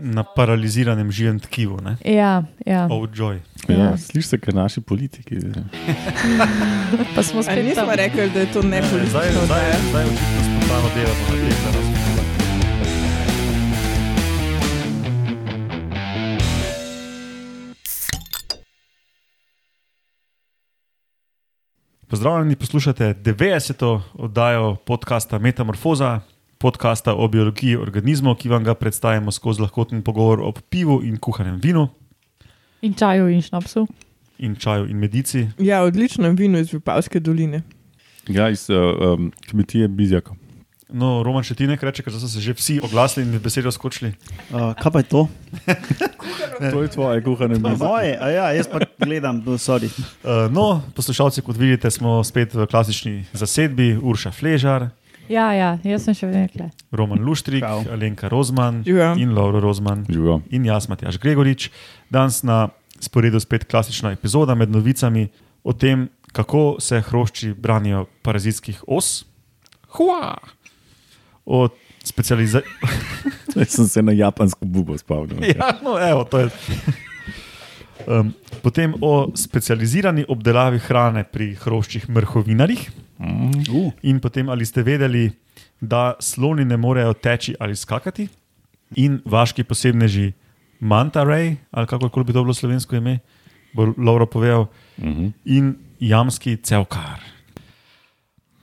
na paraliziranem živem tkivu. Ne? Ja, ja. Oh, joy. Ja, Ja. Slišiš se, kot naši politiki. pa smo A spet nismo tam. rekli, da je to Zdaj, nepolitično. zdaj, oddaja. zdaj očitno spontano delamo na tem, da nas Pozdravljeni, poslušate 90. oddajo podcasta Metamorfoza, podcasta o biologiji organizmov, ki vam ga predstavimo skozi lahkoten pogovor o pivu in kuhanem vinu, In čaju in šnapsu. in čaju in medici. Ja, odličnem vinu iz Vipavske doline. Ja, iz uh, um, kmetije Bizjaka. No, Roman, če ti nekaj reče, ker so se že vsi oglasili in besedo skočili. Uh, kaj pa je to? To je tvoje kuhane Pa mizo. moje, a ja, jaz pa gledam, no, sorry. Uh, no, poslušalci, kot vidite, smo spet v klasični zasedbi, Urša Fležar, Ja, ja, jaz sem še vedno. Roman Luštrik, Čau. Alenka Rozman Živijo. in Lauro Rozman Živijo. in jaz, Matjaš Gregorič. Danes na sporedu spet klasična epizoda med novicami o tem, kako se hrošči branijo parazitskih os. Hua! O specializaciji. Jaz sem se na japonsko bubo spomnil. ja, no, evo, to je. Um, potem o specializirani obdelavi hrane pri hroščih mrhovinarjih. Uh, In potem, ali ste vedeli, da sloni ne morejo teči ali skakati, in vaški posebneži Manta Ray, ali kako bi to bilo slovensko ime, bo Lauro povedal, Mhm. in jamski cevkar.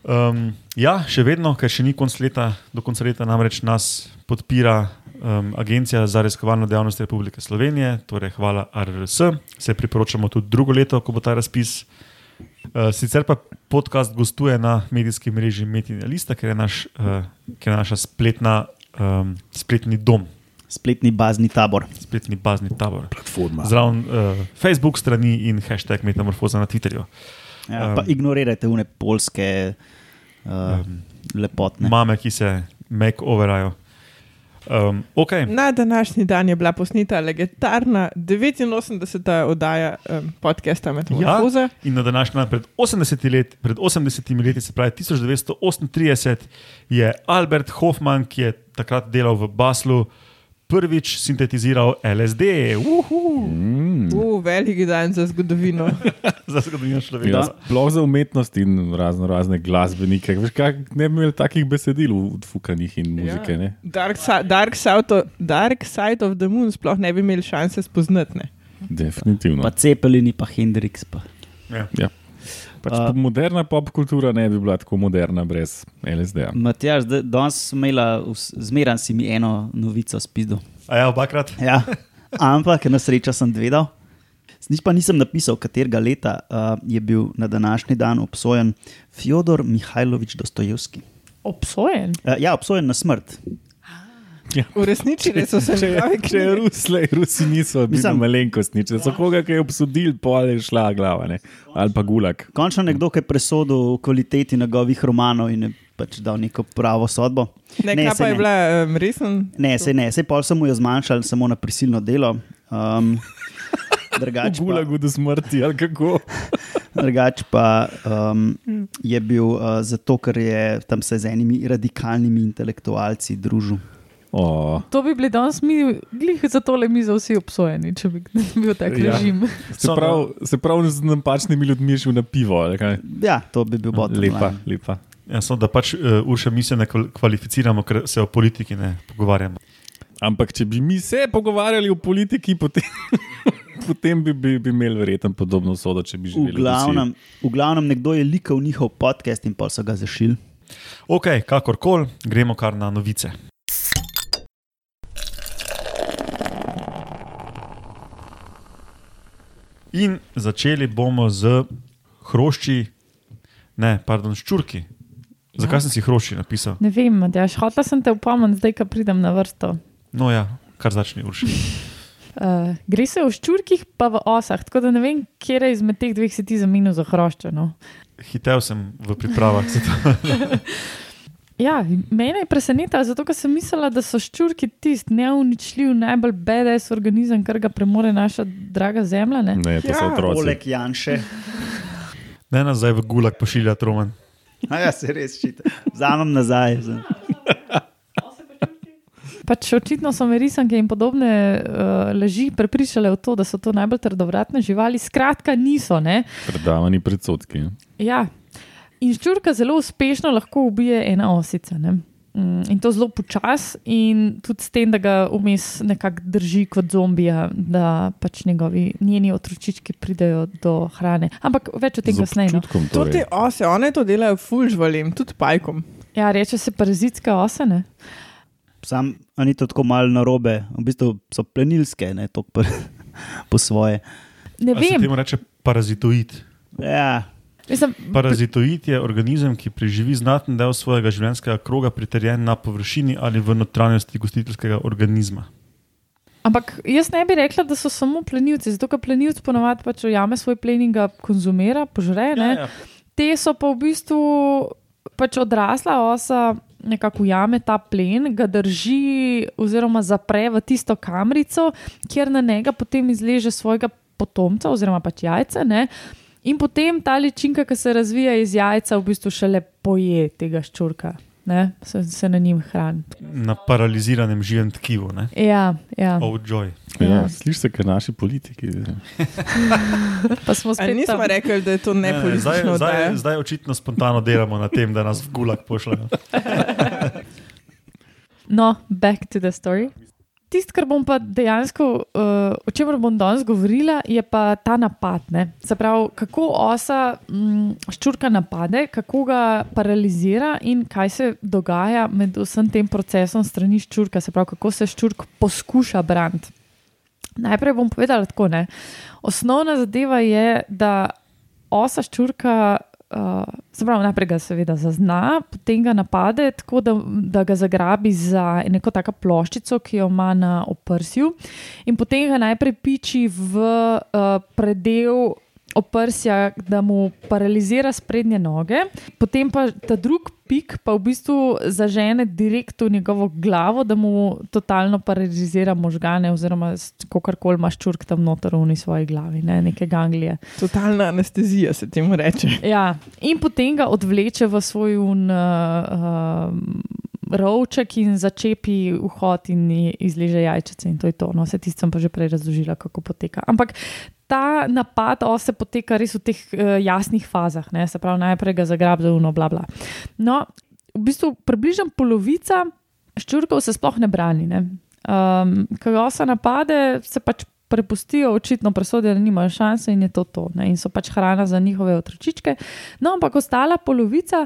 Um, ja, še vedno, ker še ni konc leta, do konca leta namreč nas podpira um, Agencija za raziskovalno dejavnost Republike Slovenije, torej hvala RRS, se priporočamo tudi drugo leto, ko bo ta razpis. Uh, sicer pa podcast gostuje na medijski mreži Metina Lista, ker je, naš, uh, ker je naša spletna, um, spletni dom, spletni bazni tabor. spletni bazni tabor. Platforma. Zraven uh, Facebook strani in hashtag Metamorfoza na Twitterju. Ja, Um, pa ignorirajte une polske uh, lepotne. Mame, ki se make-overajo. Um, okay. Na današnji dan je bila posneta legendarna 89. oddaja um, podcasta Metamorfoza. Ja. In na današnji dan, pred 80, let, pred 80 leti, se pravi 1938, je Albert Hoffman, ki je takrat delal v Baslu, prvič sintetiziral LSD, uhu, Mm. Uh, veliki dan za zgodovino. za zgodovino človeka. Ja, sploh za umetnost in razno razne glasbenike. Veš, kak, ne bi imeli takih besedil v fukanih in muzike. Ja. Dark, si- dark, side of, dark Side of the Moon sploh ne bi imeli šanse spoznati. ne. Definitivno. Pa Cepelini, pa Hendrix. Pa. Ja. Ja. Pač A- uh, moderna pop kultura ne bi bila tako moderna brez LSD-ja. Matjaž, zdaj- danes sem imela, vs- zmeran si mi eno novico spizdo. A ja, obakrat. Ja, ampak na srečo sem dvedal. Nič pa nisem napisal, katerega leta uh, je bil na današnji dan obsojen Fjodor Mihajlovič Dostojevski. Obsojen. Uh, ja, obsojen na smrt. Uresničili so se Če, njegove če knjige. Ruslej, Rusi niso bili Mislim- malenkostni, če so koga kaj obsodili, pol je šla glava, ne? ali pa gulag. Končno nekdo, ki je presodil o kvaliteti njegovih romanov in je pač dal neko pravo sodbo. Ne, Ne, pa je ne. bila um, resen? Ne, se ne, se pol sem mu jo zmanjšal samo na prisilno delo. Um, drugač, V pa, gulagu do smrti, ali kako. drugač pa um, je bil uh, zato, ker je tam se z enimi radikalnimi intelektualci družil. Oh, To bi bili danes mi, glih za tole mi za vsi obsojeni, če bi bil tak Ja. režim. se pravi, se pravi, z napačnimi ljudmi šel na pivo. ali kaj? Ja, to bi bil bottom Lepa, line. lepa. Ja, samo da pač uh, Urša mi se ne kval- kvalificiramo, ker se o politiki ne pogovarjamo. Ampak če bi mi se pogovarjali o politiki, potem, potem bi, bi, bi imeli verjetno podobno sodo, če bi V živeli. glavnem, v glavnem nekdo je likal njihov podcast in pa so ga zašili. Ok, kakorkoli, gremo kar na novice. In začeli bomo z hrošči, ne, pardon, ščurki. Zakaj Ja. sem si hrošči napisal? Ne vem, Matjaž, hotela sem te upomniti, zdaj, ko pridem na vrsto. No, ja, kar začne urši. Uh, gre se o ščurkih, pa v osah, tako da ne vem, kje izmed teh dveh si ti zamenil za hrošče. No. Hitev sem v pripravah. zato- Ja, mene je presenetilo, zato ker sem mislila, da so ščurki tisti neuničljiv, najbolj BDS organizem, kar ga premore naša draga zemlja. Ne? Ne, to so Ja, otroci. Poleg Janše. Ne nas zdaj v gulag pošiljati, Roman. A ja, se res ščita. Vzamem nazaj. pač očitno so me risanke in podobne uh, laži prepričale v to, da so to najbolj trdovratne živali. Skratka, niso. Ne? Predavani predsotki. Ja. In ščurka zelo uspešno lahko ubije ena osica. Ne? Mm, In to zelo počasi, in tudi s tem, da ga vmes nekako drži kot zombija, da pač njegovi njeni otročički pridejo do hrane. Ampak več o tem kasneje. No. občutkom To te torej. ose, one to delajo ful žvalim, tudi pajkom. Ja, reče se parazitske osene. Sam, a ni to tako malo narobe, v bistvu so plenilske, ne toliko po, po svoje. Ne A se vem, temu reče parazitoid. Ja, mislim, Parazitoid je organizem, ki preživi znaten del svojega življenjskega kroga pritrjen na površini ali v notranjosti gostiteljskega organizma. ampak jaz ne bi rekla, da so samo plenilci, zato ker plenilc ponovadi pač ujame svoj plen in ga konzumira, požre. Ne? ja. Te so pa v bistvu pač odrasla osa. Nekako ujame ta plen, ga drži, oziroma zapre v tisto kamrico, kjer na njega potem izleže svojega potomca, oziroma pač jajce. Ne? In potem ta ličinka, ki se razvija iz jajca, v bistvu šele poje tega ščurka, ne? se, se na njim hrani. Na paraliziranem živem tkivu. ne? Ja, ja. Oh, joy. Ja, Ja. Slišiš se, ker naši politiki. pa smo A spet nismo tam. rekli, da je to Ne, nepolitično zdaj, zdaj, oddaja. zdaj očitno spontano delamo na tem, da nas v gulag pošljajo. No, back to the story. Tisto, kar bom pa dejansko, uh, o čemer bom danes govorila, je pa ta napad. Ne? Se pravi, kako osa mm, ščurka napade, kako ga paralizira in kaj se dogaja med vsem tem procesom strani ščurka, se pravi, kako se ščurk poskuša braniti. Najprej bom povedala tako. Ne? Osnovna zadeva je, da osa ščurka. Uh, se pravi, najprej ga seveda zazna, potem ga napade, tako da, da ga zagrabi za neko tako ploščico, ki jo ima na oprsju, in potem ga najprej piči v uh, predel oprsja, da mu paralizira sprednje noge, potem pa ta drug pik pa v bistvu zažene direkt v njegovo glavo, da mu totalno paralizira možgane, oziroma kakorkoli imaš čurk tam noter v svoji glavi, ne, neke ganglije. Totalna anestezija se temu reče. Ja, in potem ga odvleče v svoj un, uh, uh, rovček in začepi vhod in izleže jajčice. In to je to. No, vse tisto sem pa že prej razložila, kako poteka. Ampak ta napad ose poteka res v teh uh, jasnih fazah. Ne? Se pravi, najprej ga zagrabi, uno, bla, bla. No, v bistvu približno polovica ščurkov se sploh ne brani. Ne? Um, Ko ga osa napade, se pač prepustijo, očitno presodijo, da nimajo šanse in je to to. Ne? In so pač hrana za njihove otročičke. No, ampak ostala polovica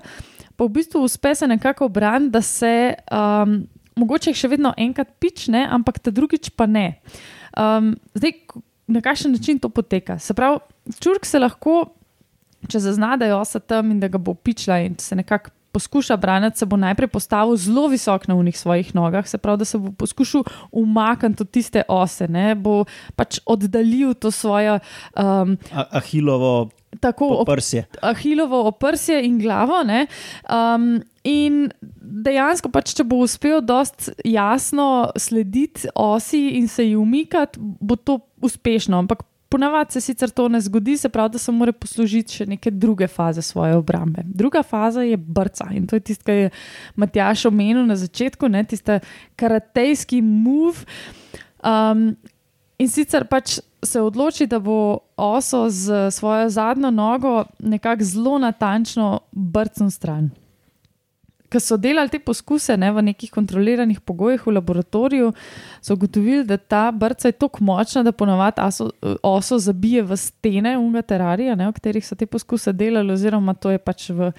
pa v bistvu uspe se nekako obraniti, da se um, mogoče jih še vedno enkrat pične, ampak ta drugič pa ne. Um, zdaj, na kakšen način to poteka? Se pravi, čurk se lahko, če zazna, da je osa tam in da ga bo pičla in se nekako. Poskuša braniti, se bo najprej postavil zelo visoko na unih svojih nogah, se pravi, da se bo poskušal umakniti od tiste ose, ne? bo pač oddaljil to svojo um, A- Ahilovo tako op- oprsje. Ahilovo oprsje in glavo. ne. Um, in dejansko, pač, če bo uspel dost jasno slediti osi in se ji umikati, bo to uspešno. Ampak ponavadi se sicer to ne zgodi, se pravi, da se mora poslužiti še neke druge faze svoje obrambe. Druga faza je brca in to je tisto, kar je Matjaš omenil na začetku, ne, tiste karatejski move. Um, In sicer pač se odloči, da bo oso z svojo zadnjo nogo nekako zelo natančno brcnil stran. Ker so delali te poskuse ne, v nekih kontroliranih pogojih v laboratoriju, so ugotovili, da ta brca je tako močna, da ponavadi oso, oso zabije v stene unga terarija, ne, v katerih so te poskuse delali, oziroma to je pač v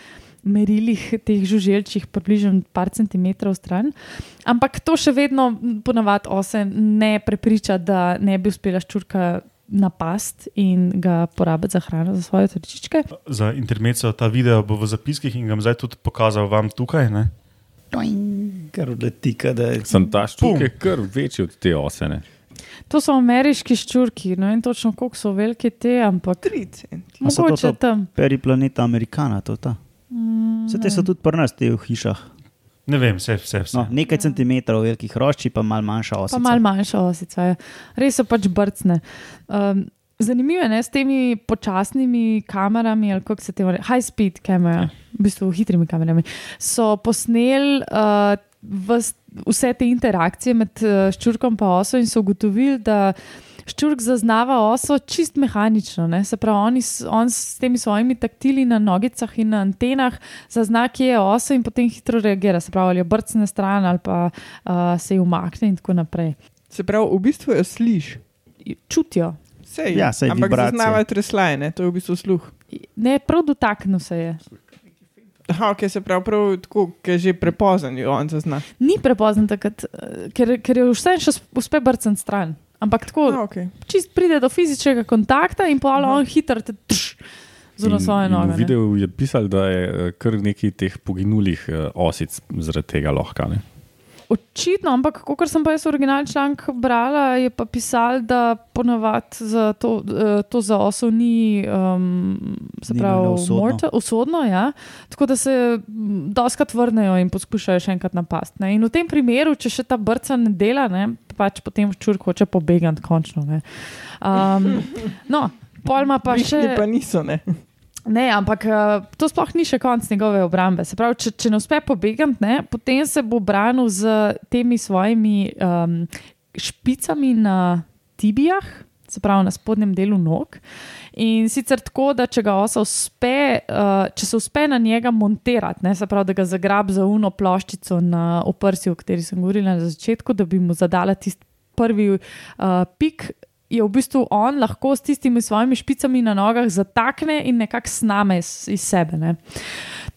merilih teh žuželčih, približno par centimetrov stran. Ampak to še vedno ponavadi ose ne prepriča, da ne bi uspela ščurka napast in ga porabiti za hrano za svoje otročičke. Za intermezzo ta video bo v zapiskih in ga bom zdaj tudi pokazal vam tukaj. Ne? Kar odleti, da je Sem ta ščurk je kar večji od te osene. To so ameriški ščurki, ne vem točno, koliko so velike te, ampak 3 centi. A so to mogoče to? tam. periplaneta Amerikana. To, ta. Mm, Vse te so tudi pri nas, te v hišah. Ne vem, vse, vse. vse. No, nekaj centimetrov velikih rošči, pa malo manjša Pa osica. malo manjša osica. Je. Res so pač brcne. Um, zanimivo je ne, s temi počasnimi kamerami, ali kako se temu reče, high speed kamera, v bistvu hitrimi kamerami, so posneli uh, vse te interakcije med uh, ščurkom in oso in so ugotovili, da ščurk zaznava oso čist mehanično. Ne? Se pravi, on, is, on s temi svojimi taktili na nogicah in na antenah zazna, kje je oso in potem hitro reagira. Se pravi, ali jo brcne stran ali pa uh, se jo umakne in tako naprej. Se pravi, v bistvu jo slišiš. Čutijo. Sej, Ja, saj ampak vibracije. zaznavajo treslaje, ne? to je v bistvu sluh. Ne, prav dotaknil se je. Aha, ok, se pravi, prav tako, ker je že prepozen, jo on zazna. Ni prepozno, takrat, eh, ker, ker je vse še uspe brcen stran. Ampak tako, Ah, okay. čist pride do fizičnega kontakta in pa on hitro te tš, zelo svoje in noge. V ne. videu je pisal, da je eh, kar nekaj teh poginulih eh, osic zaradi tega lahko. Ne? Očitno, ampak kot sem pa jaz originalni članek brala, je pa pisal, da ponavadi za to, eh, to za oso ni, um, se Ni pravi, usodno. morta- usodno. Ja? Tako da se mm, doskrat vrnejo in poskušajo še enkrat napasti. In v tem primeru, če še ta brca ne dela, ne, pač potem čurk hoče pobegati končno. ne. Um, no, pol ima pa še. pa niso, ne. Ne, ampak uh, to sploh ni še konc njegove obrambe. Se pravi, če, če ne uspe pobegati, ne, potem se bo branil z temi svojimi um, špicami na tibijah, se pravi na spodnjem delu nog. In sicer tako, da če ga osa uspe, uh, če se uspe na njega montirati, ne, se pravi, da ga zagrab za uno ploščico na oprsju, o kateri sem govorila na začetku, da bi mu zadala tisti prvi uh, pik, je v bistvu on lahko s tistimi svojimi špicami na nogah zatakne in nekako sname iz, iz sebe. Ne.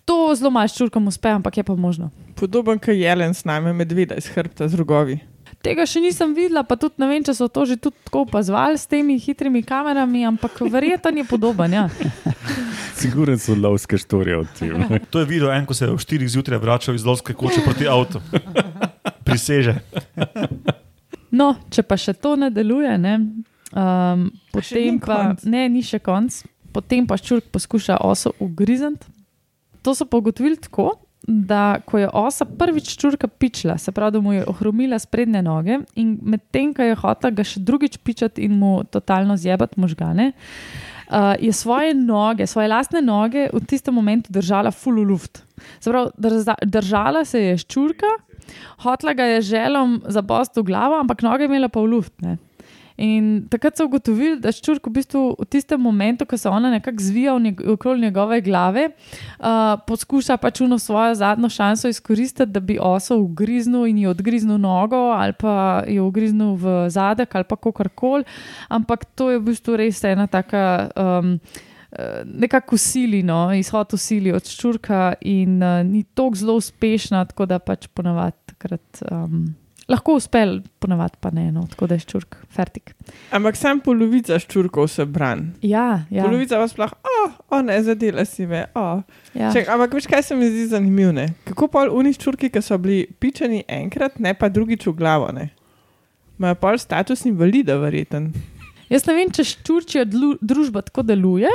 To zelo malo ščurkom uspe, ampak je pa možno. Podoben kot jelen sname medveda iz hrbta z rogovi. Tega še nisem videla, pa tudi ne vem, če so to že tudi tako opazovali s temi hitrimi kamerami, ampak verjetno je podoben. Ja. Siguren so lovske štorije o tem. ne. To je videl en, ko se je v 4 zjutraj vračal iz lovske koče proti avtu. Priseže. No, če pa še to ne deluje, ne, um, potem pa konc. ne, ni še konc, potem pa ščurk poskuša oso ugrizniti. To so pa ugotovili tako, da ko je osa prvič čurka pičila, se pravi, da mu je ohromila sprednje noge in medtem, ko je hotela ga še drugič pičati in mu totalno zjebati možgane, uh, je svoje noge, svoje lastne noge v tistem momentu držala full luft. Se pravi, držala se je ščurka, hotla ga je želom zabosti v glavo, ampak noge je imela pa v luft. Ne. In takrat so ugotovili, da ščurk v bistvu v tistem momentu, ko se ona nekako zvija njeg- okoli njegove glave, uh, poskuša pač uno svojo zadnjo šanso izkoristiti, da bi oso ugriznil in ji odgriznil nogo ali pa jo ugriznil v zadek ali pa kakorkoli. Ampak to je v bistvu res ena taka. Um, Nekako sili, no, izhod v sili od ščurka, in uh, ni tako zelo uspešna, tako da pač ponavadi takrat um, lahko uspe, ponavadi pa ne, no, tako da je ščurk fertik. Ampak sam polovica ščurkov se bran. Ja, ja, Polovica pa sploh, oh, oh, ne, zadela si me. Oh. ja. Ček, ampak veš, kaj se mi zdi zanimivo? Ne? Kako pol unih čurki, ki so bili pičeni enkrat, ne pa drugič v glavo. Ne? Imajo pol status invalida, verjeten. Jaz ne vem, če ščurčija dlu- družba tako deluje,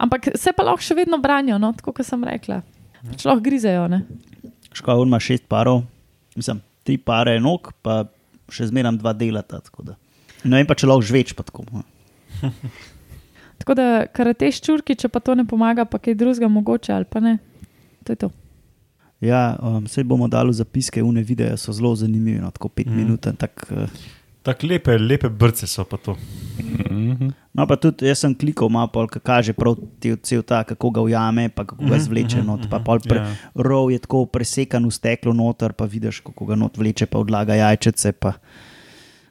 ampak se pa lahko še vedno branijo, no, tako kot sem rekla. Pač lahko grizejo. Ne? Škoda, ima šest parov, mislim, tri pare nog, pa še zmeraj dva delata. tako da. Ne vem pa, če lahko žveč pa tako. no. Tako da karate ščurki, če pa to ne pomaga, pa kaj drugega mogoče ali pa ne. To je to. Ja, um, vse bomo dali zapiske, une videe so zelo zanimivi, no, tako pet mm. minut. Tak, uh, Tako lepe, lepe brce so pa to. Mhm. no, pa tudi jaz sem klikal, malo pol, ka kaže prav ti cel ta, kako ga ujame, pa kako ga Mhm, zvleče mhm, not. Pa mhm, pol pre, ja. rov je tako presekan v steklo noter, pa vidiš, kako ga not vleče, pa odlaga jajčece. Pa,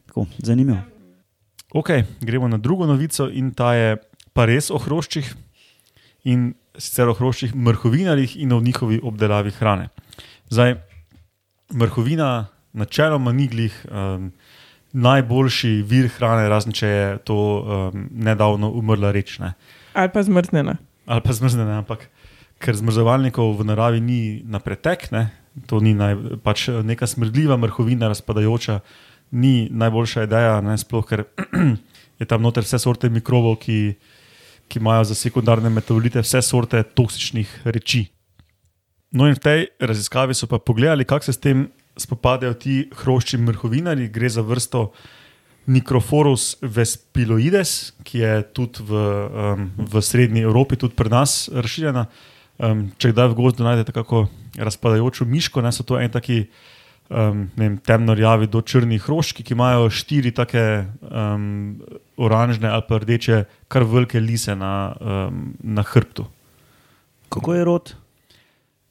tako, zanimivo. Ok, gremo na drugo novico in ta je pa res o hroščih in sicer o hroščih mrhovinarjih in o njihovi obdelavi hrane. Zdaj, mrhovina načeloma ni glih um, najboljši vir hrane, razen če je to um, nedavno umrla reč. Ne. Ali pa zmrznjena. ali pa zmrznjene, ampak ker zmrzovalnikov v naravi ni na pretek, ne, to ni naj, pač neka smrdljiva mrhovina, razpadajoča, ni najboljša ideja, ne, sploh ker je tam noter vse sorte mikrobov, ki, ki imajo za sekundarne metabolite vse sorte toksičnih reči. No, in v tej raziskavi so pa pogledali, kako se s tem spopadajo ti hrošči mrhovinari. Gre za vrsto Microforus vespiloides, ki je tudi v, um, v srednji Evropi, tudi pri nas razširjena. Um, če kdaj v gozdu najdete kako razpadajočo miško, ne so to en taki um, vem, temno-rjavi do črni hroščki, ki imajo štiri take um, oranžne ali pa rdeče, kar velike lise na, um, na hrbtu. Kako je rod?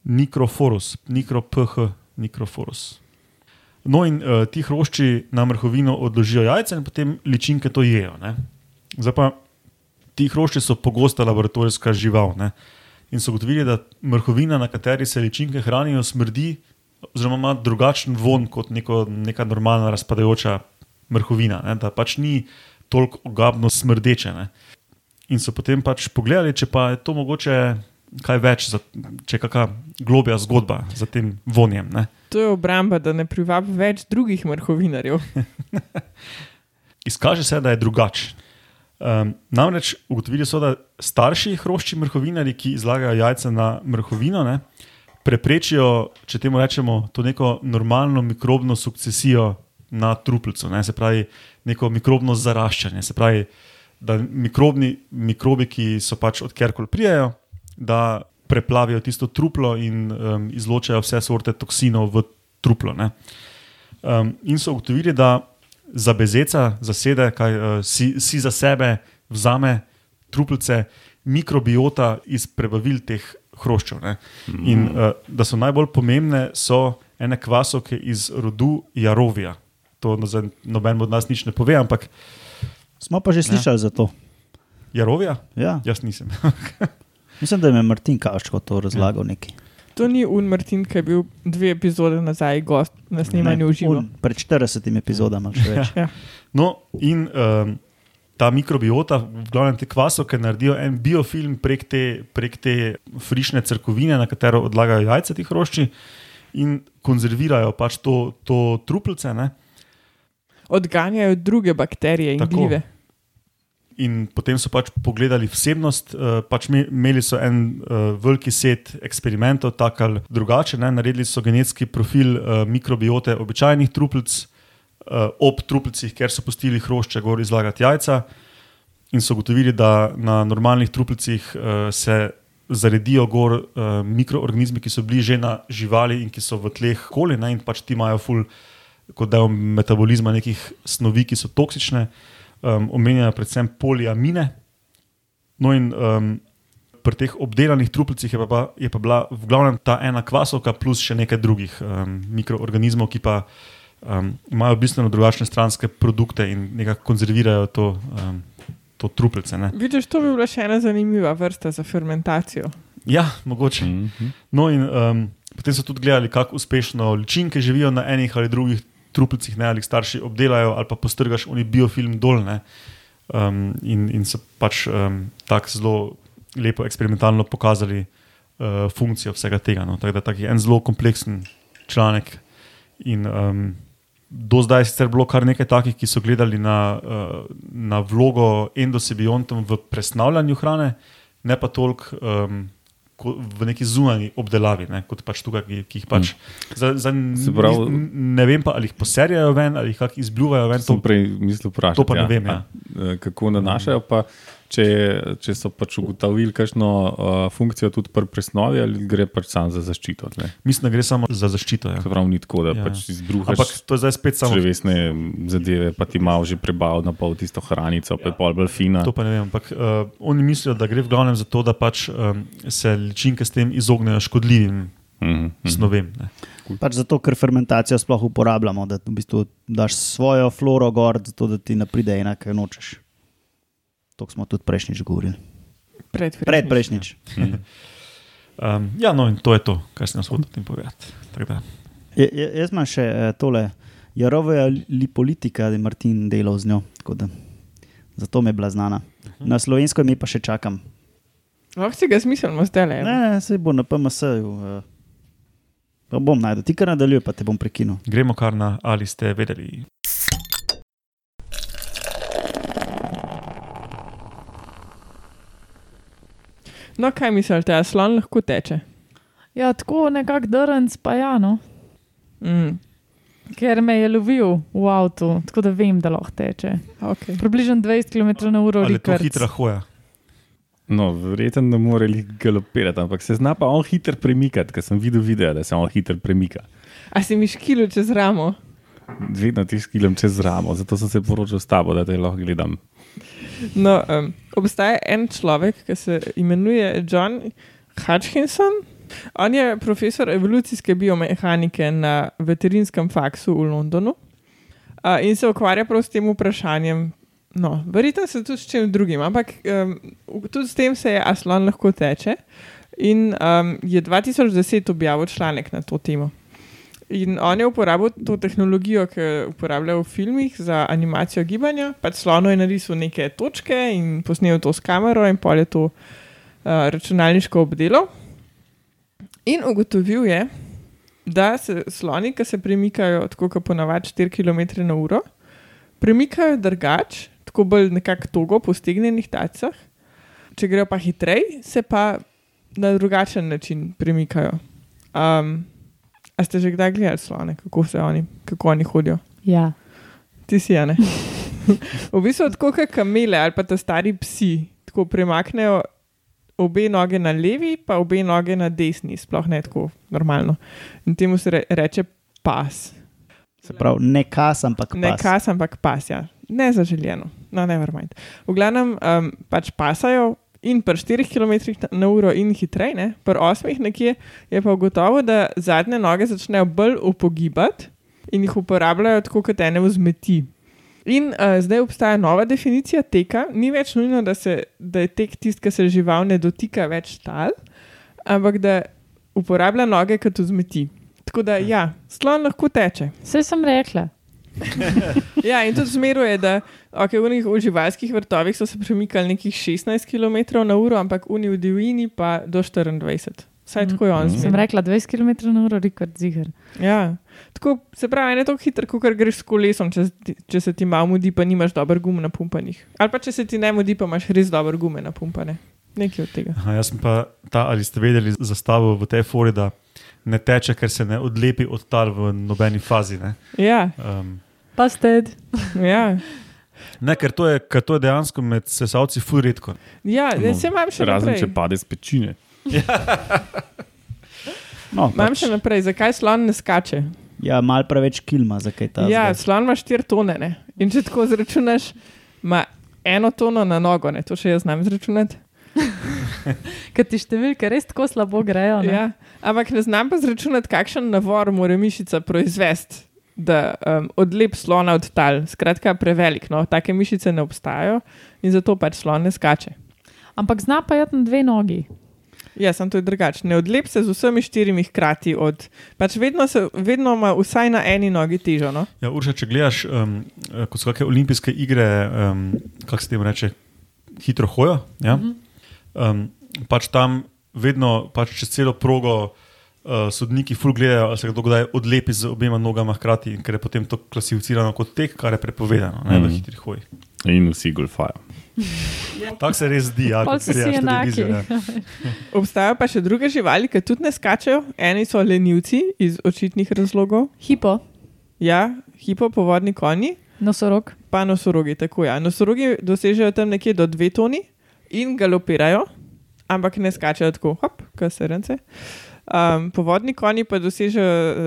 Nikroforus, nikroph, nikroforus. No, in uh, ti hrošči na mrhovino odložijo jajce in potem ličinke to jejo. Ne? Zdaj pa ti hrošči so pogosta laboratorijska žival. Ne? In so ugotovili, da mrhovina, na kateri se ličinke hranijo, smrdi, oziroma ima drugačen von kot neko, neka normalna razpadajoča mrhovina, ne? da pač ni toliko ogabno smrdeče. Ne? In so potem pač pogledali, če pa je to mogoče kaj več, za, če je kakšna globja zgodba za tem vonjem. Ne? To je obramba, da ne privabi več drugih mrhovinarjev. Izkaže se, da je drugačen. Um, namreč ugotovili so, da starši hrošči mrhovinari, ki izlagajo jajca na mrhovino, ne, preprečijo, če temu rečemo, to neko normalno mikrobno sukcesijo na truplico, ne, se pravi, neko mikrobno zaraščanje. Se pravi, da mikrobni, mikrobi, ki so pač odkjerkoli prijajo, da preplavijo tisto truplo in um, izločajo vse vrste toksinov v truplo. Um, in so ugotovili, da za bezeca, za sede, kaj uh, si, si za sebe vzame truplice mikrobiota iz prebavil teh hroščev. Ne? In uh, da so najbolj pomembne, so ene kvasovke iz rodu Jarovija. To no, noben od nas nič ne pove, ampak Smo pa že slišali za to. Jarovija? Ja. Jaz nisem. Mislim, da je Martin Kaščko to razlagal neki. To ni Un Martin, ki je bil dve epizode nazaj gost na snemanju v živo. Pred 40 epizodami še več. Ja. No, in um, ta mikrobiota, v glavnem te kvasovke, naredijo en biofilm prek te, prek te frišne crkovine, na katero odlagajo jajce ti hrošči in konzervirajo pač to, to truplice. Ne? Odganjajo druge bakterije in Tako. gljive. In potem so pač pogledali vsebnost, uh, pač me- imeli so en uh, veliki set eksperimentov, tako ali drugače. Ne? Naredili so genetski profil uh, mikrobiote običajnih truplic uh, ob truplicah, ker so pustili hrošče gor izlagati jajca. In so ugotovili, da na normalnih truplicah uh, se zaredijo gor uh, mikroorganizmi, ki so bili že na živali in ki so v tleh koli, ne? in pač ti imajo ful, kot del metabolizma nekih snovi, ki so toksične um, omenjajo predvsem poliamine. No, in um, pri teh obdelanih truplicah je pa, pa- je pa bila v glavnem ta ena kvasovka, plus še nekaj drugih um, mikroorganizmov, ki pa um, imajo bistveno drugačne stranske produkte in nekako konzervirajo to, um, to truplice. Ne. Vidiš, to bi bila še ena zanimiva vrsta za fermentacijo. Ja, mogoče. Mhm. No, in um, potem so tudi gledali, kako uspešno ličinke živijo na enih ali drugih truplicah, ne, ali starši obdelajo, ali pa postrgaš oni biofilm dol. ne. Um, in, in so pač um, tako zelo lepo eksperimentalno pokazali uh, funkcijo vsega tega. No. Tako da tak je en zelo kompleksen članek. In, um, do zdaj je sicer bilo kar nekaj takih, ki so gledali na, uh, na vlogo endosebiontov v presnavljanju hrane, ne pa toliko um, v neki zunanji obdelavi, ne, kot pač tukaj, ki, ki jih pač. Za, za, Se pravi- ne vem pa, ali jih poserjajo ven, ali jih izbljuvajo ven. Sem prej mislil vprašati. to pa ne vem, ja. A, eh, Kako nanašajo, pa če, če so pač ugotovili kakšno uh, funkcijo tudi pri presnovi, ali gre pač sam za zaščito. tle? Mislim, da gre samo za zaščito. Ja. Se pravi, ni tako, da Ja. ja. pač izbruhaš. Ampak to je zdaj spet samo. Črevesne zadeve, pa ti malo že prebavil na pol tisto hranico, pa je pol bolj fina. To pa ne vem, ampak uh, oni mislijo, da gre v glavnem za to, da pač um, se ličinke s tem izognejo škodljivim Mhm, mhm. snovem. Ne. Pač zato, ker fermentacijo sploh uporabljamo, da v bistvu daš svojo floro gor, zato da ti ne pride ena, kaj nočeš. To smo tudi prejšnjič govorili. Predprejšnjič. Pred prejšnjič. Um, ja, no in to je to, kar sem jaz hotel o tem povedati. Je, je, jaz imam še eh, tole, Jaroveja lipolitika, da je Martin delal z njo. tako Da, zato mi je bila znana. Na slovensko ime pa še čakam. Lahko si ga smiselno zdaj le. Ne, ne, se bo na PMS-ju. Uh, pa bom najdel. Ti kar nadaljuj, pa te bom prekinil. gremo kar na ali ste vedeli. No, kaj mislite, a slon lahko teče? Ja, tako nekako drnc, pa ja, no. Mm. ker me je lovil v avtu, tako da vem, da lahko teče. Okay. Približno 20 km na uro. Ali je to hitra hoja? No, verjetno ne more galopirati, ampak se zna pa on hiter premikati, ker sem videl video, da se on hiter premika. A si mi škilo čez ramo? Vedno ti skilem čez ramo, zato sem se poročil s tabo, da te lahko gledam. No, um, obstaja en človek, ki se imenuje John Hutchinson. On je profesor evolucijske biomehanike na veterinskem faksu v Londonu uh, in se ukvarja prav s tem vprašanjem. No, verjetno se tudi s čim drugim, ampak um, tudi s tem se je aslon lahko teče. In um, je 2010 objavil članek na to temo. In on je uporabil to tehnologijo, ki jo uporabljajo v filmih za animacijo gibanja. Pač slono je narisal neke točke in posnel to s kamero, in pol je to uh, računalniško obdelal. In ugotovil je, da se sloni, ki se premikajo tako, kot ponavadi 4 km na uro, premikajo drugače, tako bolj nekako togo, po stegnjenih tacah. Če grejo pa hitreje, se pa na drugačen način premikajo. Um, a ste že kdaj gledali slone, kako se oni, kako oni hodijo? Ja. Ti si, a ne. v bistvu tako kot kamele ali pa ta stari psi, tako premaknejo obe noge na levi, pa obe noge na desni, sploh ne tako normalno. In temu se re, reče pas. Se pravi, ne kas, ampak Ne pas. kas, ampak pas, ja. Ne zaželjeno, no, ne verjamem. V glavnem um, pač pasajo in pri 4 km na uro in hitreje, ne? pri 8 nekje je pa gotovo, da zadnje noge začnejo bolj upogibati in jih uporabljajo tako kot ene vzmeti. In uh, zdaj obstaja nova definicija teka, ni več nujno, da, se, da je tek tisti, ki se žival ne dotika več tal, ampak da uporablja noge kot vzmeti. Tako da, ja, slon lahko teče. Vse sem rekla. Ja, in tudi zmeruje, da okay, v, njih, v živalskih vrtovih so se premikali nekih 16 km na uro, ampak v njih v divjini pa do 24. Vsaj tako je on Mhm. Sem rekla 20 km na uro, rekord ziger. Ja. Tako, se pravi, ne tako hiter, kot greš s kolesom, če, se ti- če se ti malo mudi, pa nimaš dober gum na pumpanih. Ali pa če se ti ne mudi, pa imaš res dober gume na pumpane. Nekaj od tega. Aha, jaz sem pa ta, ali ste vedeli, zastavil v tej fori, da ne teče, ker se ne odlepi od tal v nobeni fazi. Ne, Ja, um, Pa ste. ja. ne ker, to je, ker to je dejansko med sesalci ful redko. ja No, se imam še Razen naprej. če pade z pečine. No, Imam pač, še naprej, zakaj slon ne skače? ja, mal preveč kilma, zakaj ta. Ja, slon ima 4 tone. Ne? In če tako zračunaš, ima eno tono na nogo, ne? to še jaz znam izračunati. Ker ti številke res tako slabo grejo. ne? Ja, ampak ne znam pa zračunati, kakšen navor mora mišica proizvesti, da um, odlep slona od tal. Skratka, prevelik. No? Take mišice ne obstajajo in zato pač slon ne skače. Ampak zna pa jeti na dve nogi. Ja, sem to je drugače. Ne odlep se z vsemi štirimi hkrati. Od, pač vedno, se, vedno ima vsaj na eni nogi težo. No? Ja, Urša, če gledaš, um, ko so kakšne olimpijske igre, um, kako se temu reče, hitro hojo. Ja? Um, pač tam vedno pač čez celo progo uh, sodniki ful gledajo, ali se kdo kdaj odlepi z obema nogama hkrati, ker je potem to klasificirano kot tek, kar je prepovedano ne, v Mhm. hitrih hojih. In vsi golfajo. Tako se res zdi, ja, gledaš enaki. televizijo, Ja. Obstajajo pa še druge živali, ki tudi ne skačejo. Eni so lenivci iz očitnih razlogov. Hipo, Ja, hipopovodni konji. nosorog. pa nosorogi, tako ja. Nosorogi dosežejo tam nekje do dve toni in galopirajo, ampak ne skačejo tako, kot srnce. Um, povodni konji pa dosežejo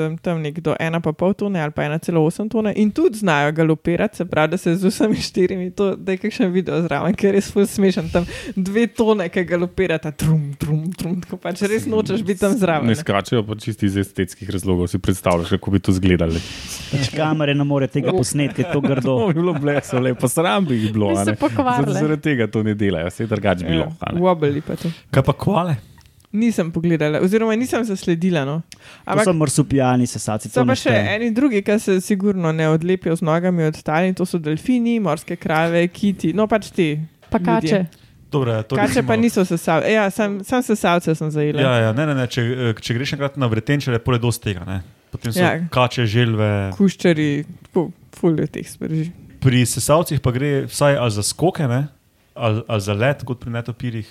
um, tam nek do 1,5 tone ali pa 1,8 tone in tudi znajo galopirati, se pravi, da se z vsemi štirimi, to da je kakšen video zraven, ker je res ful smešen. Tam dve tone, ki galopirata, trum, trum, trum, tako pač res nočeš biti tam zraven. Ne skačejo pa čisti iz estetskih razlogov, si predstavljaš, kako bi to izgledali. Pač kamere ne more tega je to grdo. To bi bilo bleso, lepo sram bi jih bilo. Bi Zaradi tega to ne delajo, vse drugače bilo. a ne. Wobble pa to. Kaj pa kvale? Nisem pogledala, oziroma nisem zasledila. No. To so marsupijani, sesaci. So pa še eni drugi, ki se sigurno ne odlepijo z nogami od tal, in to so delfini, morske krave, kiti, no pač ti. Pa kače. Dobre, to Kače recimo- pa niso sesalce, ja, sam, sam sesalce sem zajela. Ja, ja, ne, ne, ne, če, eh, če greš enkrat na vretenče, je pole dosti tega. Ne. Potem so Ja. ja. kače, želve. Kuščari, fulje teh sprži. Pri sesalcih pa gre vsaj ali za skoke, ne, ali, ali za let, kot pri netopirjih.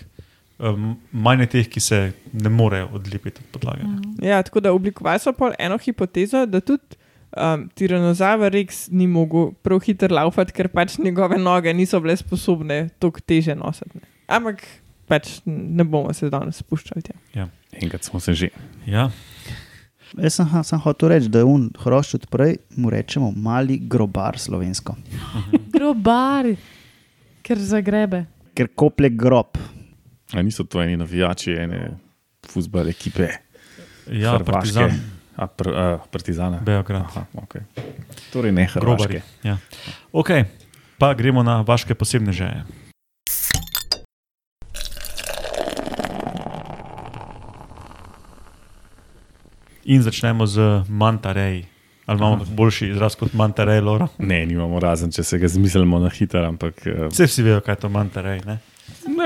Um, manj je teh, ki se ne morejo odlepiti od podlage. ne. Ja, tako da oblikovali so pol eno hipotezo, da tudi um, tiranozaver Rex ni mogel prav hitro laufati, ker pač njegove noge niso bile sposobne toliko teže nositi. ne. Ampak pač ne bomo se danes spuščali. tja. Enkrat smo se že. Ja. Jaz sem, sem hotel reči, da je un hrošč odprej, mu rečemo mali grobar slovensko, Grobar, ker zagrebe. ker koplje grob. A niso to eni navijači, ene futbol ekipe. Ja, Hrvaške. partizan, A, pr, uh, partizana. Beograd. Aha, okay. Torej ne. Hrvaške. Ja. Ok, pa gremo na vaše posebne želje. In začnemo z Mantarej. Ali imamo boljši izraz kot Mantarej, Loro? Ne, nimamo razen, če se ga zmislimo na hitro, ampak. Vse vsi vejo, kaj je to Mantarej. Ne?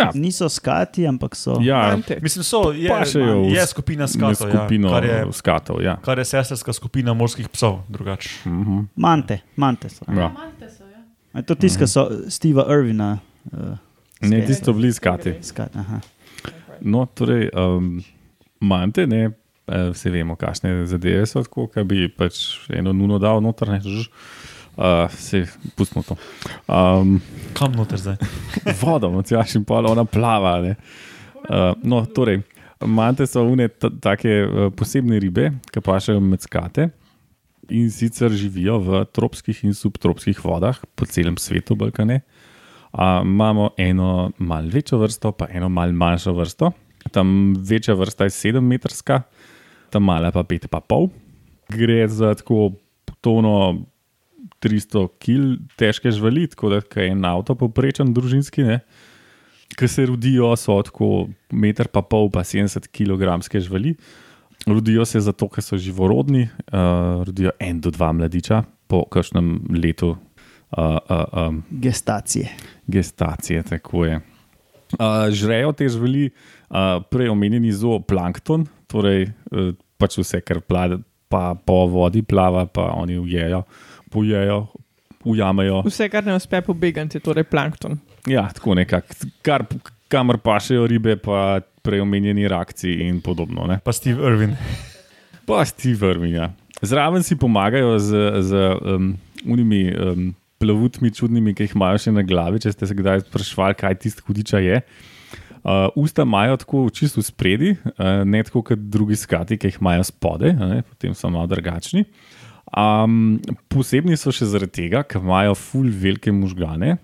Ja, Niso skati, ampak so. ja, Ante. Mislim, so, je, Pašejo je skupina na skatov, skupino ja, kar, je, skatov. Ja. kar je sestrska skupina morskih psov. Drugače. Mhm. Mante, mante so. Ja. A je to tisto, kar so Steva Irvina. Uh, Ne, tisto bili skati. skat, aha. No, torej, um, mante, ne, eh, vse vemo, kakšne zadeve so, tako da bi pač eno nuno dal noter, ne, žž, uh, se pustimo to. Um, Kam noter zdaj? vodo, močaš in pol, ona plava. ne. Uh, no, torej, mante so une ta- take uh, posebne ribe, ki pašajo med skate in sicer živijo v tropskih in subtropskih vodah po celem svetu, Balkane. Uh, imamo eno malce večjo vrsto, pa eno malce manjšo vrsto. Tam večja vrsta je 7 metrska, tam mala pa 5 pa pol. Gre za tako tono 300 kg težke živali, tako da je en avto povprečen družinski, ne, ki se rodijo, so tako meter pa pol, pa 70 kg živali. Rodijo se zato, ker so živorodni, uh, rodijo en do dva mladiča po kakšnem letu uh, uh, um, Gestacije. gestacije. Tako je. Uh, žrejo te živali, uh, prej omenjeni zooplankton, torej uh, pač vse, kar plava, pa po vodi plava, pa oni ujejo, pojejo, ujamejo. Vse, kar ne uspe pobegati, je torej plankton. Ja, tako nekako, kar, kamor pašejo ribe, pa prej omenjeni rakci in podobno. Ne? Pa Steve Irvin. Pa ti vrmi. Ja. Zraven si pomagajo z, z um, unimi um, plavutmi čudnimi, ki jih imajo še na glavi, če ste se kdaj sprašvali, kaj tisti hudiča je. Uh, usta imajo tako čisto spredi, uh, ne tako kot drugi skati, ki jih imajo spode, ne, potem so malo drugačni. Um, posebni so še zaradi tega, ker imajo ful velike možgane,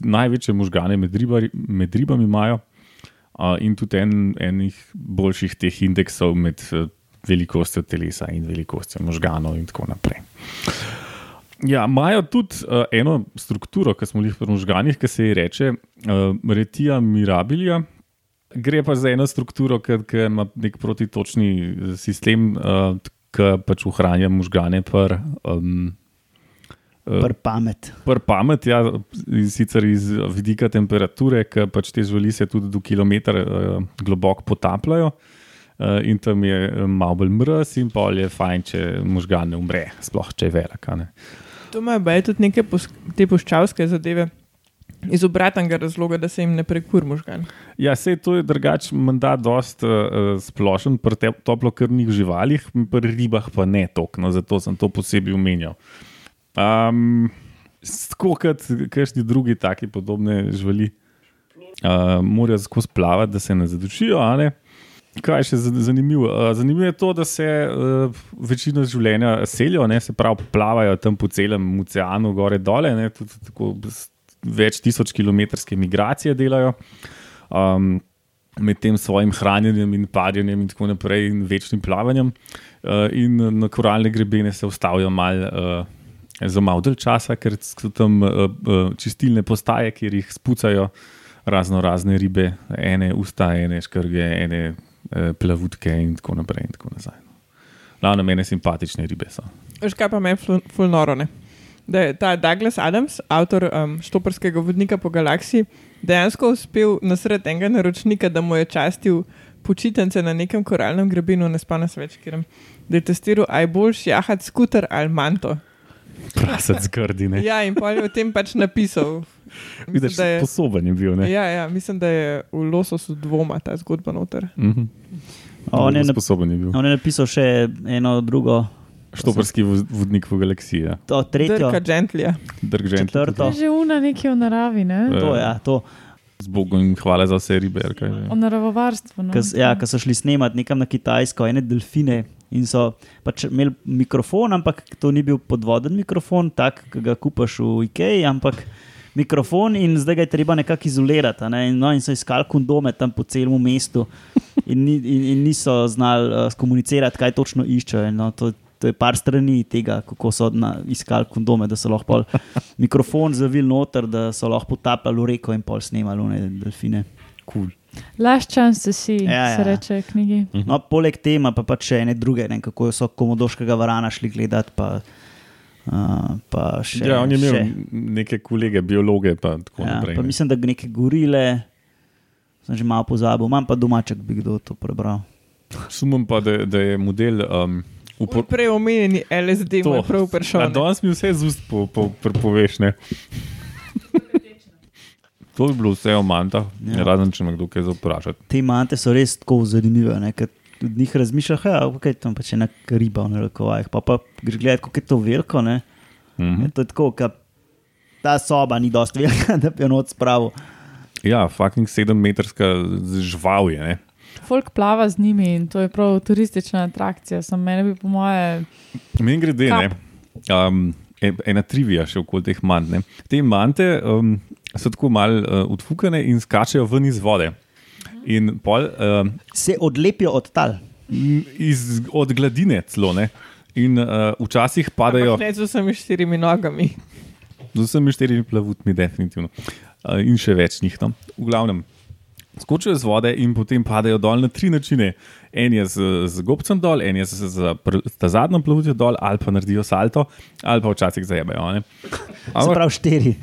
največje možgane med, ribari, med ribami imajo uh, in tudi en, enih boljših teh indeksov med uh, velikostjo telesa in velikostjo možganov in tako naprej. Ja, imajo tudi uh, eno strukturo, ki smo jih pri možganih, ki se ji reče uh, retija mirabilija. Gre pa za eno strukturo, ki ki ima nek protitočni eh, sistem, uh, ki pač ohranja možgane pr, um, eh, Pr pamet. pr pamet, ja, in sicer iz vidika temperature, ki pač te živali se tudi do kilometra uh, globoko potapljajo. Uh, in tam je malo bolj mrz, in pol je fajn, če možgan ne umre, sploh če je velik. a ne. To imajo tudi neke pos, te puščavske zadeve. Iz obratnega razloga, da se jim ne prekur možgan. Ja, se to je drugače, menda dost uh, splošen pri te- toplokrvnih živalih, pri ribah pa ne toliko, no, zato sem to posebej omenjal. Um, tako kot kakšni drugi taki podobne živali, uh, morajo skozi plavati, da se ne zadušijo. a Ne? Kaj je še za- zanimivo? Zanimivo je to, da se uh, večino življenja selijo, ne? se pravi, plavajo tam po celem oceanu, gore dole, ne? tudi tako več tisoč kilometrske migracije delajo. Um, med tem svojim hranjenjem in padjanjem, in tako naprej, in večnim plavanjem. Uh, in na koralne grebene se ustavijo malo uh, za malo dalj časa, ker so tam uh, uh, čistilne postaje, kjer jih spucajo razno razne ribe, ene usta, ene škrge, ene uh, plavutke in tako naprej. In tako nazaj. Glavno mene simpatične ribe so. Veš kaj pa me fulnorone? Da je ta Douglas Adams, avtor um, štoparskega vodnika po galaksiji, dejansko uspel nasred enega naročnika, da mu je častil počitnice na nekem koralnem grebenu, ne spane se več, ker da je testiral, aj boljš jahat skuter ali manto. Prasec zgrdi, ne. Ja, in pol je o tem pač napisal. Mislim, Vidiš, da je, sposoben je bil. Ne? ja, ja, mislim, da je v lososu dvoma ta zgodba noter. Mhm. On je, nap sposoben je bil. on je napisal še eno drugo, Štoparski vo- vodnik v galaksiji. Ja. to tretjo, Drka Gentlija. Drg Gently četrto. To je že una nekaj v naravi. Ne? Eh, To, ja, to. Z Bogom in hvala za vse ribe. že. O naravovarstvu. No. Ja, ko so šli snemati nekam na Kitajsko, ene delfine. In so pač imeli mikrofon, ampak to ni bil podvoden mikrofon, tak, ki ga kupaš v IKEA, ampak mikrofon in zdaj ga je treba nekako izolirati. a Ne? In, no, in so iskali kondome tam po celem mestu in, ni, in, in niso znali uh, komunicirati, kaj točno iščejo. No, to, to je par strani tega, kako so na, iskali kondome, da so lahko pol mikrofon zavil noter, da so lahko potapljali v reko in pol snemali one delfine. Cool. Last chance to see, Ja, ja, se ja. reče v knjigi. No, poleg tega pa, pa še ene druge, ne, kako so komodoškega varana šli gledati. Pa, uh, pa še, Ja, on je imel še, neke kolege, biologe, pa tako ja, naprej. pa mislim, da neke gorile, sem že malo pozabil, imam pa domaček, bi kdo to prebral. Sumim pa, da, da je model. Um, upor- Prej omenjeni LSD, To. moj prav A vprašanje. danes mi vse z ust po, po, poveš. Ne? To bi bilo vse o mantah, Ja. ja. razen če me kdo kaj zapraša. Te mante so res tako zanimive. Ne, ker od njih razmišljaš, da je tam pač ena riba v narekovajih. Pa, pa greš gledati, kako je to veliko. Ne, Mhm. je to je tako, ka, ta soba ni dosti velika, da bi jo noč spravil. Ja, fucking sedemmetrska žival je. Ne? Folk plava z njimi in to je prav turistična atrakcija. Sam meni bi po moje. Meni grede, ne. Um, e- ena trivija še okoli teh mant. Ne. Te mante um, so tako malo uh, odfukane in skačejo ven iz vode. In pol, um, Se odlepijo od tal. iz, od gladine celo. Ne. In uh, včasih padajo. Ne z vsemi štirimi nogami. Z vsemi štirimi plavutmi, definitivno. Uh, in še več njih. No. V glavnem, skočijo z vode in potem padajo dol na tri načine. En je z, z gobcem dol, en je z, z, z ta zadnjo plavutjo dol, ali pa naredijo salto, ali pa včasih zajebajo. Ampak- pravi, štiri.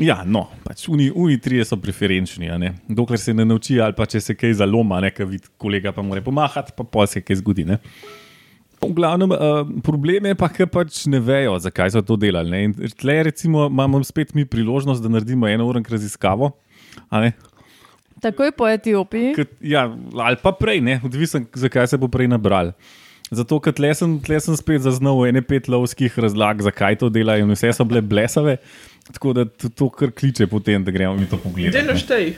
Ja, no, pač uni, uni trije so preferenčni, dokler se ne nauči, ali pa če se kaj zaloma, nekaj vidi, kolega pa mora pomahati, pa pol se kaj zgodi. Ne. V glavnem, uh, problem je pa, ker pač ne vejo, zakaj so to delali. Ne. In tle, recimo, imamo spet mi priložnost, da naredimo eno uro raziskavo. Takoj po Etiopiji. Ker, ja, ali pa prej, ne, odvisno, zakaj se bo prej nabral. Zato, ker tle sem, tle sem spet zaznal ene pet lovskih razlag, zakaj to delajo, in vse so bile blesave. Tako da to, to kar kliče potem, da gremo mi to pogledati. Dej ne. naštej.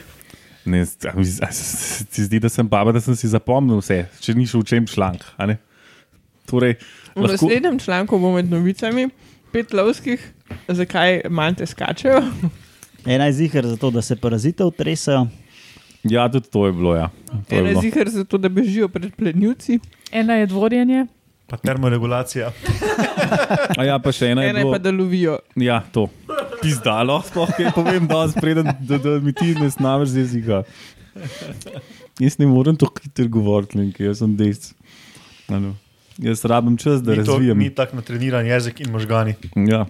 Ne, se ti zdi, da sem baba, da sem si zapomnil vse, če ni šel v čem članek. ne? Torej, V lahko, naslednjem članku bo med novicami pet lovskih, zakaj mante skačejo. Ena je zihar zato, da se parazite utresajo. Ja, tudi to je bilo. Ja. To je Ena je zihar zato, da bežijo pred plenilci, Ena je dvorjenje. Pa termoregulacija. A ja, pa še ena je ena je bilo. pa, da lovijo. Ja, to. Pizdalo, sploh kaj povem, da, spreden, da, da mi ti ne snameš z jezika. Jaz ne morem to hitro govoriti, jaz sem dejst. Ano. Jaz rabim čas, da Ni to- razvijem. Ni tako natreniran jezik in možgani. Ja.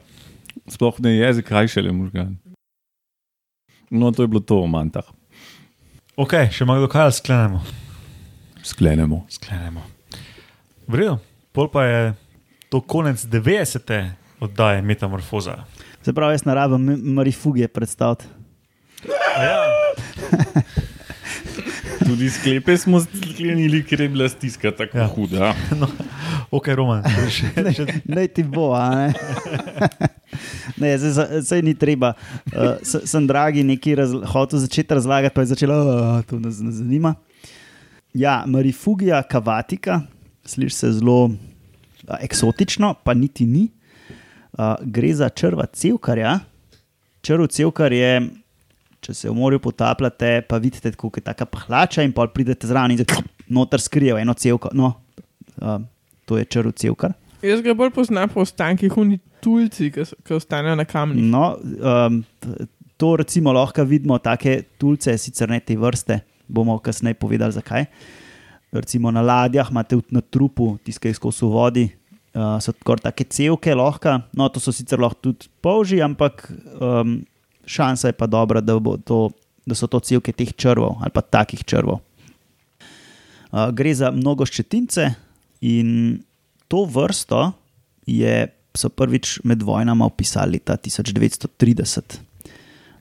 Sploh ne jezik, kaj šele možgan. No, to je bilo to o mantah. Ok, še malo kaj ali sklenemo. Sklenemo. sklenemo. V redu, pol pa je to konec 90. oddaje Metamorfoza. Se pravi, jaz ne rabim marifugije predstaviti. Ja, Tudi sklepe smo sklenili, ker je bila stiska tako Ja. huda. ok, Roman. Še, še, Naj ti bo, a ne. ne, zdaj ni treba. Uh, sem dragi neki raz, hotel začeti razlagati, pa je začela, uh, to nas ne zanima. Ja, marifugija kavatika, sliši se zelo uh, eksotično, pa niti ni. Uh, gre za črva cevkarja. Črv cevkar je, če se v morju potapljate, pa vidite, kako je ta pahlača in pol pridete zraven in noter skrijejo eno cevko. No, uh, to je črv cevkar. Jaz ga bolj poznam po ostankih uni tulci, ki ostanejo na kamnih. No, um, to recimo lahko vidimo, take tulce, sicer ne te vrste, bomo kasneje povedali, zakaj. Recimo na ladjah imate v- na trupu, tiskaj skozi vodi, uh, so tako take cevke, lahko, no to so sicer lahko tudi polži, ampak um, šansa je pa dobra, da, to, da so to cevke teh črvov ali pa takih črvov. Uh, gre za mnogo ščetince in to vrsto je, so prvič med vojnama opisali leta 1930.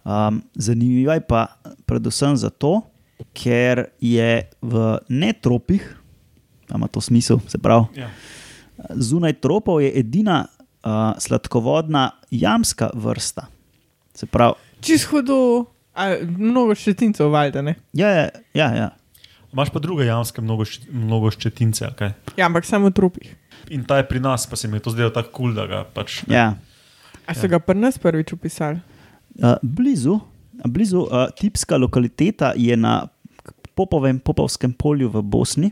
Um, zanimivo je pa predvsem zato, ker je v netropih, ima to smisel, se pravi, ja. zunaj tropov je edina uh, sladkovodna jamska vrsta. Se pravi, Čez hudo. A, mnogo ščetincev, valjda ne. Ja, ja, ja, ja. Imaš pa druge jamske mnogo, šč- mnogo ščetince. Okay? Ja, ampak samo v trupih. In ta je pri nas, pa se mi je to zdelo tako kul, cool, da ga pač. ja. A so ga pri nas prvič upisali? Uh, blizu, blizu uh, tipska lokaliteta je na Popovem, Popovskem polju v Bosni.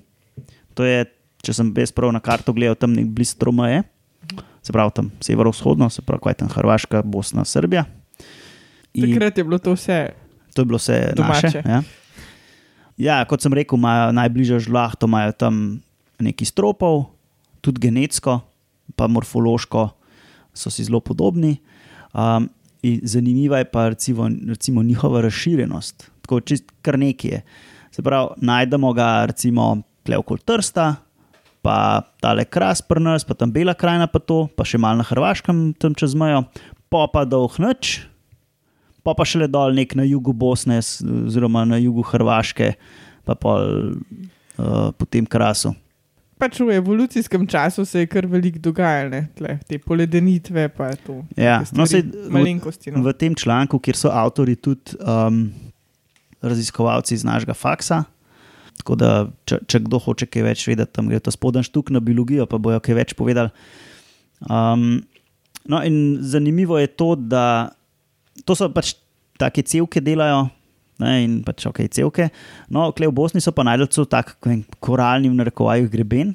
To je, če sem jaz prav na karto gledal, tam nek blizu Tromeje, se pravi tam severovzhodno, se pravi, kaj tam Hrvaška, Bosna, Srbija. In Takrat je bilo to vse. to je bilo vse Domače. naše. Ja. ja, kot sem rekel, imajo najbližje žlahto, imajo tam nekaj stropov, tudi genetsko, pa morfološko so si zelo podobni. Um, zanimiva je pa recimo, recimo njihova razširjenost, tako čist kar nekaj je. Se pravi, najdemo ga recimo okoli Trsta, pa tale kras pri nas, pa tam Bela krajina, pa to, pa še malo na Hrvaškem tam čez mejo, pa pa dolh noč, pa pa šele dol nek na jugu Bosne, oziroma na jugu Hrvaške, pa pol uh, po tem krasu. Pač v evolucijskem času se je kar veliko dogajalo, te poledenitve, pa to. Ja, no, sej v- malenkosti. No. V tem članku, kjer so avtori tudi um, raziskovalci iz našega faksa. Tako da, če, če kdo hoče kaj več vedeti, tam gre to spodaj štuk na biologijo, pa bojo kaj več povedali. Um, no, in zanimivo je to, da to so pač take cevke delajo. Ne, in pač ok, cevke. No, kle v Bosni so pa najdel tak vem, koralni v narekovaju greben,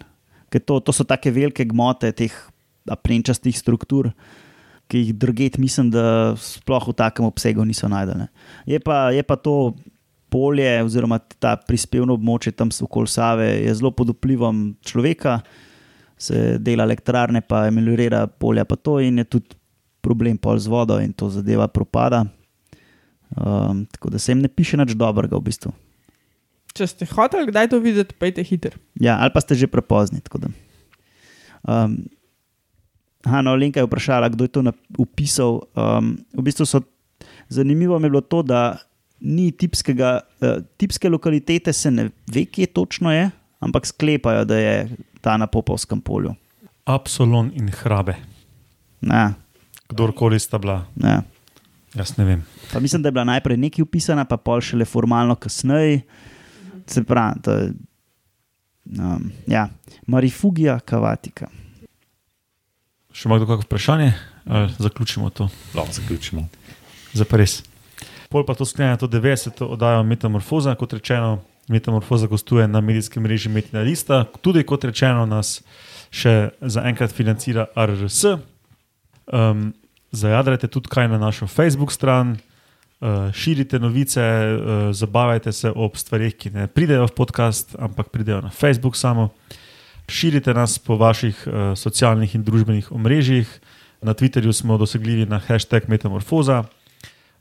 ker to, to so take velike gmote teh aprenčastih struktur, ki jih druget, mislim, da sploh v takem obsegu niso najdene. Je pa, je pa to polje, oziroma ta prispevno območje tam okoli Save, je zelo pod vplivom človeka, se dela elektrarne, pa emulira polja, pa to in je tudi problem pol z vodo in to zadeva propada. Um, tako da se jim ne piše nič dobrega v bistvu. Če ste hoteli kdaj to videti, pejte hiter. Ja, ali pa ste že prepozni. tako da. Um, aha, no, Lenka je vprašala, kdo je to napisal. Um, v bistvu so, zanimivo mi je bilo to, da ni tipskega, uh, tipske lokalitete, se ne ve, kje točno je, ampak sklepajo, da je ta na Popovskem polju. Absolon in hrabe, Ja, kdorkoli sta bila, ja. jaz ne vem. Pa mislim, da je bila najprej nekaj upisana, pa pol šele formalno kasneje. Se pravi, to je. Um, ja, Marifugija Kavatika. Še ima kdo kakšno vprašanje? Ali zaključimo to? Lahko zaključimo. Za res. Pol pa to sklenja to 90. oddajo Metamorfoza, kot rečeno, Metamorfoza gostuje na medijskem mreži Metina Lista, tudi kot rečeno, nas še zaenkrat financira RRS. Um, zajadrate tudi kaj na našo Facebook stran, uh, širite novice, uh, zabavajte se ob stvarih, ki ne pridejo v podcast, ampak pridejo na Facebook samo. Širite nas po vaših uh, socialnih in družbenih omrežjih. Na Twitterju smo dosegljivi na hashtag Metamorfoza.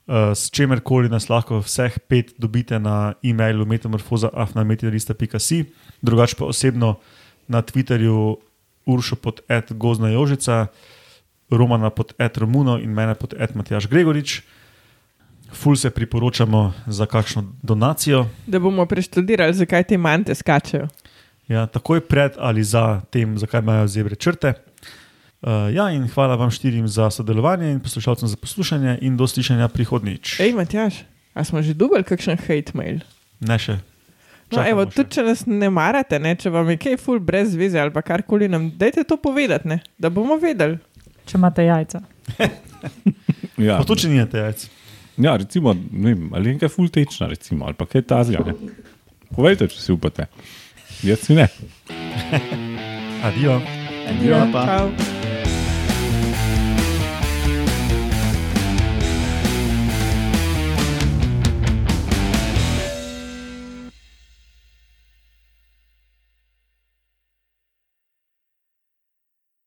S čemerkoli nas lahko vseh pet dobite na e-mailu metamorfoza.afnametina.si, drugače pa osebno na Twitterju Uršo pod et Gozna Jožica, Romana pod et Romuno in mene pod et Matjaš Gregorič. Ful se priporočamo za kakšno donacijo. Da bomo preštudirali, zakaj te mante skačejo. Ja, takoj pred ali za tem, zakaj imajo zebre črte. Uh, ja, in hvala vam štirim za sodelovanje in poslušalcem za poslušanje, in do slišanja prihodnjič. Ej, Matjaš, a smo že dobili kakšen hate mail? Ne še. No, Čakamo evo, še. tudi če nas ne marate, ne, če vam je kaj ful brez veze ali pa karkoli nam, dajte to povedati, ne, da bomo vedeli. Če imate jajca. Ja, Pa to, če nimate jajc. ja, recimo, ne vem, ali je nekaj fultečna, recimo, ali pa kaj tazga. ne. Povejte, če si upate. Jaz si ne. Adijo. Adijo, pa. Čau.